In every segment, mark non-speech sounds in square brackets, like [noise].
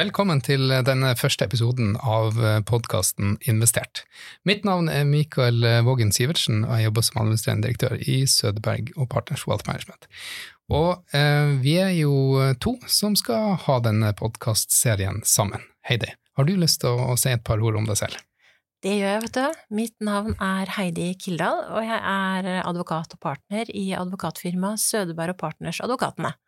Velkommen til denne første episoden av podkasten Investert. Mitt navn er Mikael Vågen Sivertsen, og jeg jobber som administrerende direktør i Sødberg og Partners Wealth Management. Og eh, vi er jo to som skal ha denne podkastserien sammen. Heidi, har du lyst til å, å si et par ord om deg selv? Det gjør jeg, vet du. Mitt navn er Heidi Kildahl, og jeg er advokat og partner i advokatfirmaet Sødeberg og Partners Advokatene.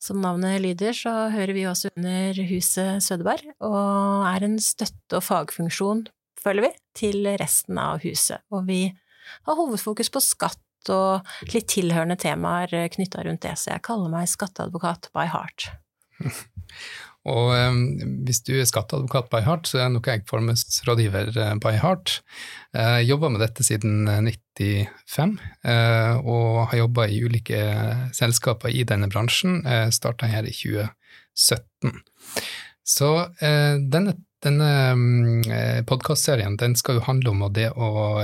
Som navnet lyder, så hører vi også under huset Sødeberg, og er en støtte- og fagfunksjon, føler vi, til resten av huset. Og vi har hovedfokus på skatt og litt tilhørende temaer knytta rundt det, så jeg kaller meg skatteadvokat by heart. [laughs] Og um, hvis du er skatteadvokat by heart, så er nok jeg formes rådgiver by heart. Jeg jobba med dette siden 95, uh, og har jobba i ulike selskaper i denne bransjen. Jeg starta her i 2017. Så denne, denne um, podkastserien den skal jo handle om det å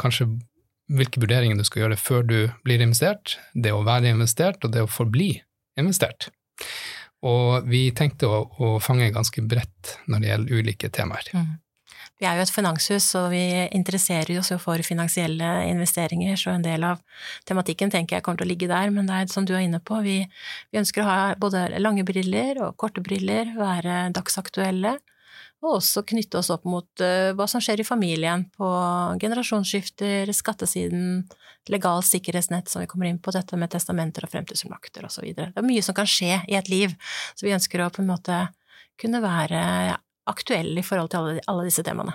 kanskje hvilke vurderinger du skal gjøre før du blir investert, det å være investert, og det å forbli investert. Og vi tenkte å, å, fange ganske bredt når det gjelder ulike temaer. Mm. Vi er jo et finanshus, og vi interesserer oss jo for finansielle investeringer, så en del av tematikken tenker jeg kommer til å ligge der, men det er som du er inne på, vi, vi ønsker å ha både lange briller og korte briller, være dagsaktuelle, og også knytte oss opp mot uh, hva som skjer i familien på generasjonsskifter, skattesiden, legal sikkerhetsnett, som vi kommer inn på, dette med testamenter og fremtidsfullmakter osv. Det er mye som kan skje i et liv, så vi ønsker å på en måte kunne være aktuelle i forhold til alle, alle disse temaene.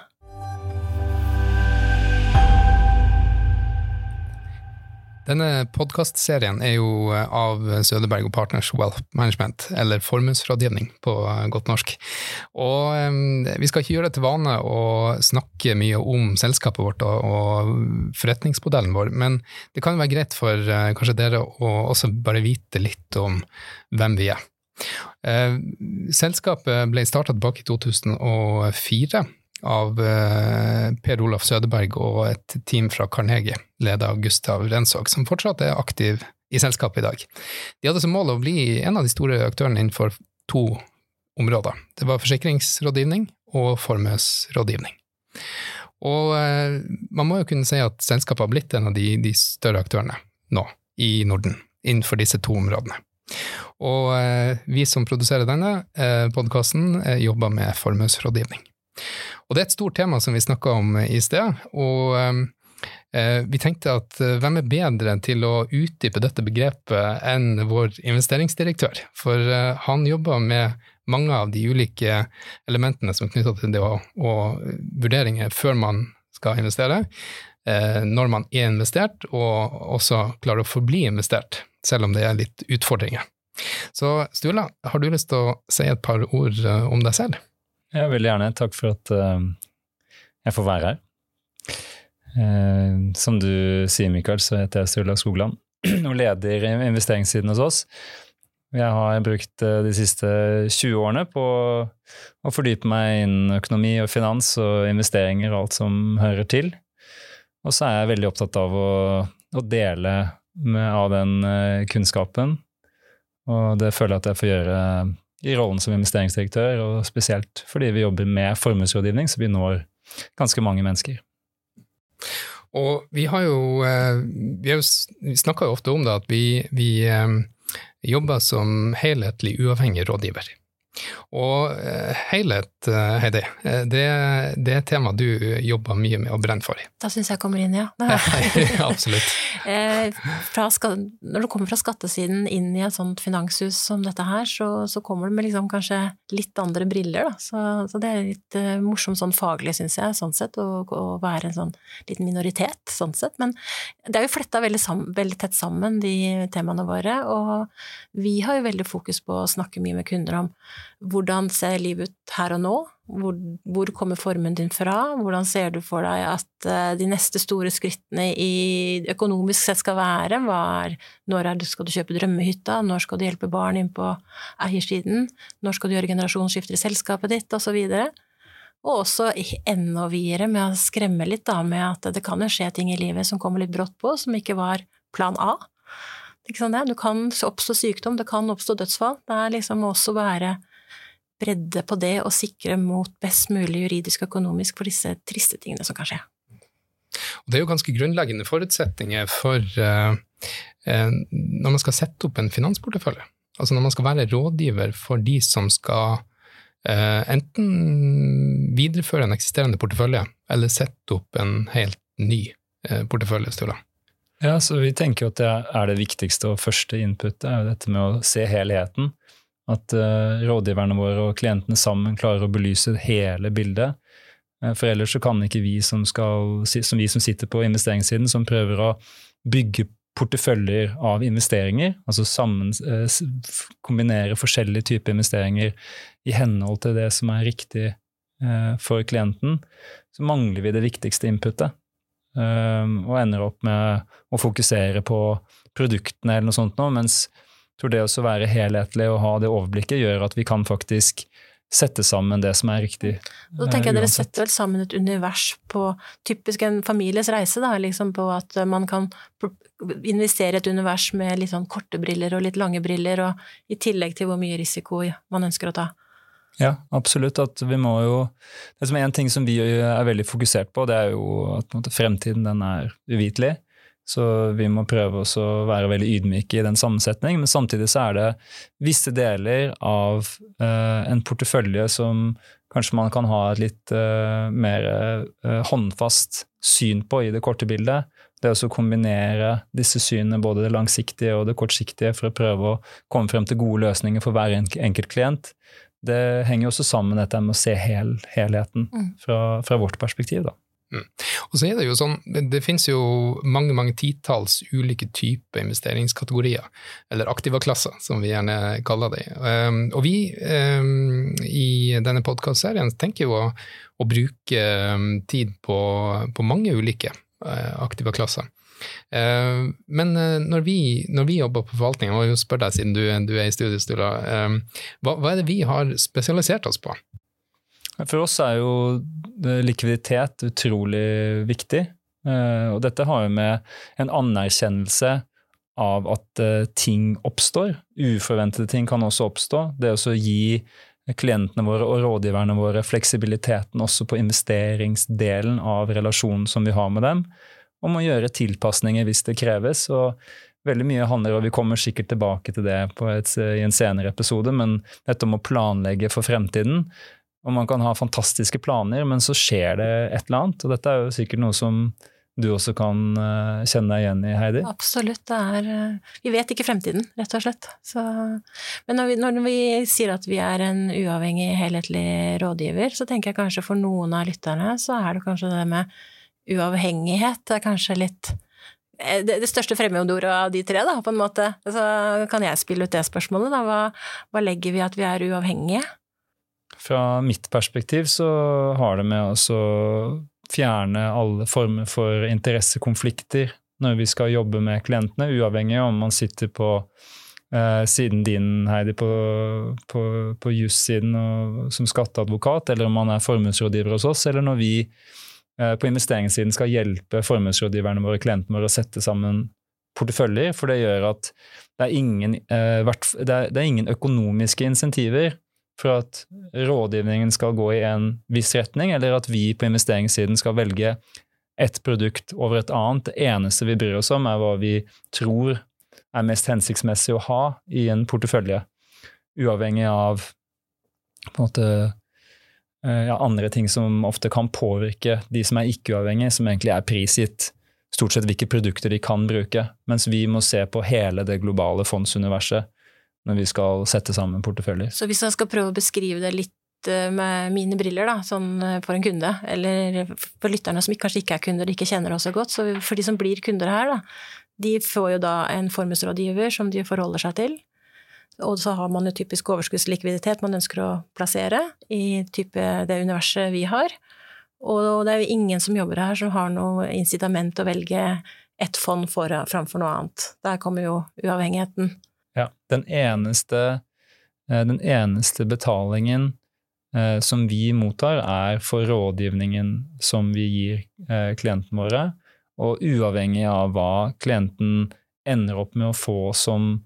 Denne podkastserien er jo eh, av Sødeberg og Partners Wealth Management, eller formuesrådgivning på eh, godt norsk. Og um, vi skal ikke gjøre det til vane å snakke mye om selskapet vårt og, forretningsmodellen vår, men det kan være greit for kanskje dere å også bare vite litt om hvem vi er. Selskapet ble starta tilbake i 2004 av eh, Per Olaf Sødeberg og et team fra Carnegie, ledet av Gustav Rensvåg, som fortsatt er aktiv i selskapet i dag. De hadde som mål å bli en av de store aktørene innenfor to områder. Det var forsikringsrådgivning og formuesrådgivning. Og eh, man må jo kunne si at selskapet har blitt en av de, de større aktørene nå i Norden innenfor disse to områdene. Og eh, vi som produserer denne eh, podkasten, jobber med formuesrådgivning. Og det er et stort tema som vi snakka om i sted. og eh, vi tenkte at eh, hvem er bedre til å utdype dette begrepet enn vår investeringsdirektør? For eh, han jobber med mange av de ulike elementene som er knytta til det og, og vurderinger før man skal investere, når man er investert, og også klarer å forbli investert, selv om det er litt utfordringer. Så Stula, har du lyst til å si et par ord om deg selv? Ja, veldig gjerne. Takk for at uh, jeg får være her. Uh, som du sier, Mikael, så heter jeg Sturla Skogland [clears throat] og leder investeringssiden hos oss. Jeg har brukt uh, de siste 20 årene på å fordype meg innen økonomi og finans og investeringer og alt som hører til. Og så er jeg veldig opptatt av å, å dele med, av den kunnskapen. Og det føler jeg at jeg får gjøre i rollen som investeringsdirektør, og spesielt fordi vi jobber med formuesrådgivning, så vi når ganske mange mennesker. Og vi har jo eh, Vi, vi snakker jo ofte om det, at vi, vi eh, jobber som helhetlig uavhengig rådgiver. Og eh, helhet, eh, Heidi, eh, det, det er et tema du jobber mye med og brenner for. Da syns jeg kommer inn, ja. [laughs] Absolutt. [laughs] når du kommer fra skattesiden inn i et sånt finanshus som dette her, så, så kommer du med liksom kanskje litt andre briller, da. Så, så det er litt morsomt sånn faglig, syns jeg, sånn sett, å, å, være en sånn liten minoritet, sånn sett. Men det er jo fletta veldig, veldig tett sammen, de temaene våre, og vi har jo veldig fokus på å snakke mye med kunder om hvordan ser livet ut her og nå? Hvor, hvor, kommer formen din fra? Hvordan ser du for deg at uh, de neste store skrittene i økonomisk sett skal være? Er, når er det, skal du kjøpe drømmehytta? Når skal du hjelpe barn inn på eiersiden? Når skal du gjøre generasjonsskifter i selskapet ditt? Og så videre. Og også enda videre med å skremme litt da, med at det kan jo skje ting i livet som kommer litt brått på, som ikke var plan A. Det kan oppstå sykdom, det kan oppstå dødsfall. Det er liksom også være bredde på det og sikre mot best mulig juridisk og økonomisk for disse triste tingene som kan skje. Og det er jo ganske grunnleggende forutsetninger for uh, uh, når man skal sette opp en finansportefølje. Altså når man skal være rådgiver for de som skal uh, enten videreføre en eksisterende portefølje, eller sette opp en helt ny portefølje, Stula. Ja, så vi tenker jo at det er det viktigste og første inputet, er jo dette med å se helheten. At uh, rådgiverne våre og klientene sammen klarer å belyse hele bildet. Uh, for ellers så kan ikke vi som, skal, som vi som sitter på investeringssiden, som prøver å bygge porteføljer av investeringer, altså sammen, uh, kombinere forskjellige typer investeringer i henhold til det som er riktig for klienten, så mangler vi det viktigste inputet. Og ender opp med å fokusere på produktene eller noe sånt nå, mens tror det å være helhetlig og ha det overblikket gjør at vi kan faktisk sette sammen det som er riktig. Da tenker jeg uh, Dere setter vel sammen et univers på typisk en families reise, da, liksom på at man kan investere et univers med litt sånn korte briller og litt lange briller, og i tillegg til hvor mye risiko man ønsker å ta. Ja, absolutt. At vi må jo Det som er en ting som vi er veldig fokusert på, det er jo at måte, fremtiden den er uvitelig. Så vi må prøve å være veldig ydmyke i den sammensetning. Men samtidig så er det visse deler av uh, en portefølje som kanskje man kan ha et litt uh, mer uh, håndfast syn på i det korte bildet. Det å kombinere disse synene, både det langsiktige og det kortsiktige, for å prøve å komme frem til gode løsninger for hver enkelt klient det henger jo også sammen dette med å se hel, helheten mm. fra, fra, vårt perspektiv. da. Mm. Og så er Det jo sånn, det, det finnes jo mange mange titalls ulike typer investeringskategorier, eller aktivaklasser, som vi gjerne kaller dem. Um, og vi um, i denne podkastserien tenker jo å, å bruke um, tid på, på, mange ulike uh, aktivaklasser. Uh, men uh, når vi, når vi jobber på forvaltning, og jeg spørre deg siden du, du er i eh, hva, hva er det vi har spesialisert oss på? For oss er jo likviditet utrolig viktig. Og dette har jo med en anerkjennelse av at ting oppstår. Uforventede ting kan også oppstå. Det å gi klientene våre og rådgiverne våre fleksibiliteten også på investeringsdelen av relasjonen som vi har med dem om å gjøre tilpasninger hvis det kreves. og Veldig mye handler, og vi kommer sikkert tilbake til det et, i en senere episode, men dette om å planlegge for fremtiden. Og man kan ha fantastiske planer, men så skjer det et eller annet. Og dette er jo sikkert noe som du også kan uh, kjenne deg igjen i, Heidi? Absolutt. Det er uh, Vi vet ikke fremtiden, rett og slett. Så, men når vi, når vi, sier at vi er en uavhengig, helhetlig rådgiver, så tenker jeg kanskje for noen av lytterne så er det kanskje det med uavhengighet det er kanskje litt eh, det, det største fremmedordet av de tre, da, på en måte. Så kan jeg spille ut det spørsmålet, da. Hva, hva legger vi at vi er uavhengige? Fra mitt perspektiv så har det med å fjerne alle former for interessekonflikter når vi skal jobbe med klientene, uavhengig om man sitter på eh, siden din, Heidi, på, på, på jussiden som skatteadvokat, eller om man er formuesrådgiver hos oss, eller når vi Eh, på investeringssiden skal hjelpe formuesrådgiverne våre, klientene våre, å sette sammen porteføljer. For det gjør at det er ingen, eh, det er ingen økonomiske insentiver for at rådgivningen skal gå i en viss retning, eller at vi på investeringssiden skal velge ett produkt over et annet. Det eneste vi bryr oss om, er hva vi tror er mest hensiktsmessig å ha i en portefølje. Uavhengig av på en måte Eh, ja, andre ting som ofte kan påvirke de som er ikke-uavhengige, som egentlig er prisgitt stort sett hvilke produkter de kan bruke. Mens vi må se på hele det globale fondsuniverset når vi skal sette sammen porteføljer. Så hvis jeg skal prøve å beskrive det litt eh, med mine briller, da, sånn eh, for en kunde, eller for lytterne som kanskje ikke er kunder, og ikke kjenner oss så godt, så for de som blir kunder her, da, de får jo da en formuesrådgiver som de forholder seg til, og så har man jo typisk overskuddslikviditet man ønsker å plassere i type det universet vi har. Og det er jo ingen som jobber her som har noe incitament å velge ett fond for, framfor noe annet. Der kommer jo uavhengigheten. Ja. Den eneste, eh, den eneste betalingen eh, som vi mottar, er for rådgivningen som vi gir eh, klientene våre. Og uavhengig av hva klienten ender opp med å få som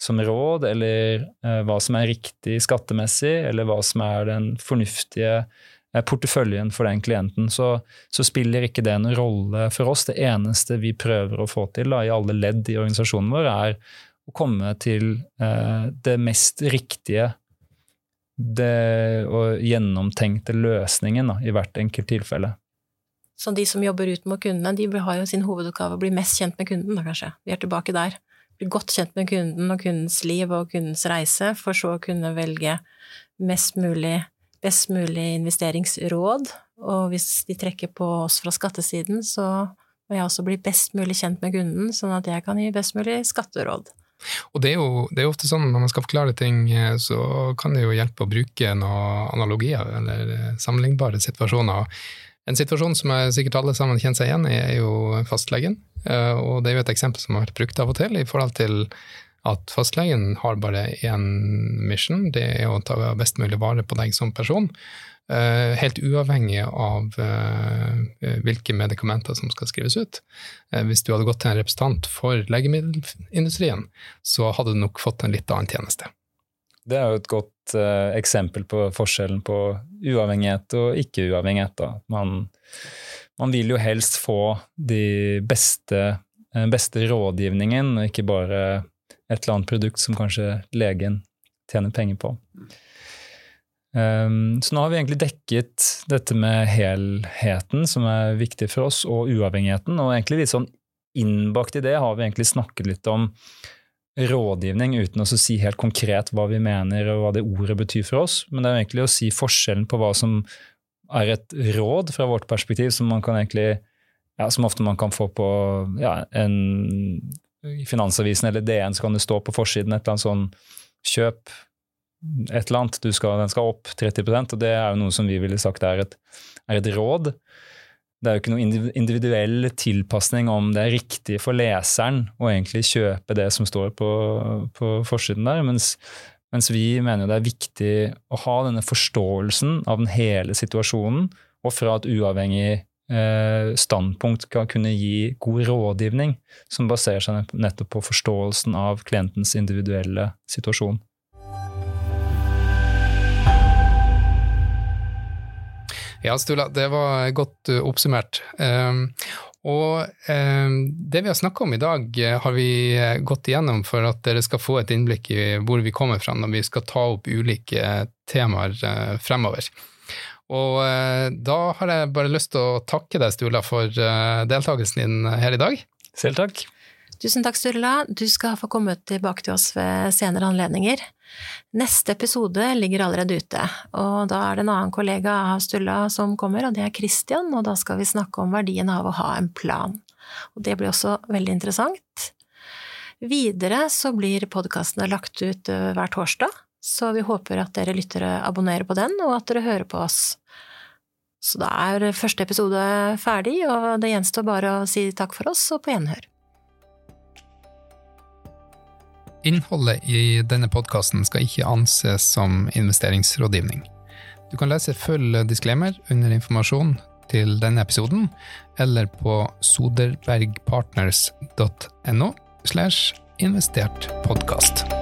som råd, eller eh, hva som er riktig skattemessig, eller hva som er den fornuftige porteføljen for den klienten, så, så, spiller ikke det noen rolle for oss. Det eneste vi prøver å få til da, i alle ledd i organisasjonen vår, er å komme til eh, det mest riktige det, og gjennomtenkte løsningen da, i hvert enkelt tilfelle. Så de som jobber ut mot kundene, de har jo sin hovedoppgave å bli mest kjent med kunden, da kanskje. Vi er tilbake der. Bli godt kjent med kunden og kundens liv og kundens reise, for så å kunne velge mest mulig, best mulig investeringsråd. Og hvis de trekker på oss fra skattesiden, så må jeg også bli best mulig kjent med kunden, sånn at jeg kan gi best mulig skatteråd. Og det er, jo, det er ofte sånn når man skal forklare ting, eh, så kan det jo hjelpe å bruke noen analogier eller eh, sammenlignbare situasjoner. En situasjon som jeg sikkert alle sammen kjenner seg igjen i, er jo fastlegen. Eh, og det er jo et eksempel som har vært brukt av og til, i forhold til at fastlegen har bare én mission, det er å ta best mulig vare på deg som person. Eh, helt uavhengig av eh, hvilke medikamenter som skal skrives ut. Hvis du hadde gått til en representant for legemiddelindustrien, så hadde du nok fått en litt annen tjeneste. Det er jo et godt eksempel på forskjellen på uavhengighet og ikke-uavhengighet. Man, man, vil jo helst få de beste, beste rådgivningen, og ikke bare et eller annet produkt som kanskje legen tjener penger på. Um, så nå har vi egentlig dekket dette med helheten, som er viktig for oss, og uavhengigheten. Og egentlig litt sånn innbakt i det har vi egentlig snakket litt om rådgivning uten å si helt konkret hva vi mener og hva det ordet betyr for oss, men det er egentlig å si forskjellen på hva som er et råd fra vårt perspektiv, som man kan egentlig ja, som ofte man kan få på ja, en, i Finansavisen eller DN, så kan det stå på forsiden et eller annet sånn kjøp et eller annet, skal, den skal opp 30% og det er jo noe som vi ville sagt er et, er et råd det er jo ikke noen individuell tilpasning om det er riktig for leseren å egentlig kjøpe det som står på, på forsiden der, mens, mens, vi mener det er viktig å ha denne forståelsen av den hele situasjonen, og fra et uavhengig eh, standpunkt kan kunne gi god rådgivning som baserer seg nettopp på forståelsen av klientens individuelle situasjon. Ja, Stula, det var godt uh, oppsummert. Um, og um, det vi har snakka om i dag, uh, har vi uh, gått igjennom for at dere skal få et innblikk i hvor vi kommer fra når vi skal ta opp ulike temaer fremover. Og da har jeg bare lyst til å takke deg, Stula, for deltakelsen din her i dag. Selv takk. Tusen takk, Sturla. Du skal få komme tilbake til oss ved senere anledninger. Neste episode ligger allerede ute, og da er det en annen kollega av Sturla som kommer, og det er Christian, og da skal vi snakke om verdien av å ha en plan. Og det blir også veldig interessant. Videre så blir podkastene lagt ut eh, hver torsdag, så vi håper at dere lyttere abonnerer på den, og at dere hører på oss. Så da er første episode ferdig, og det gjenstår bare å si takk for oss og på gjenhør. Innholdet i denne podkasten skal ikke anses som investeringsrådgivning. Du kan lese full disclaimer under informasjon til denne episoden, eller på soderbergpartners.no slash investert podkast.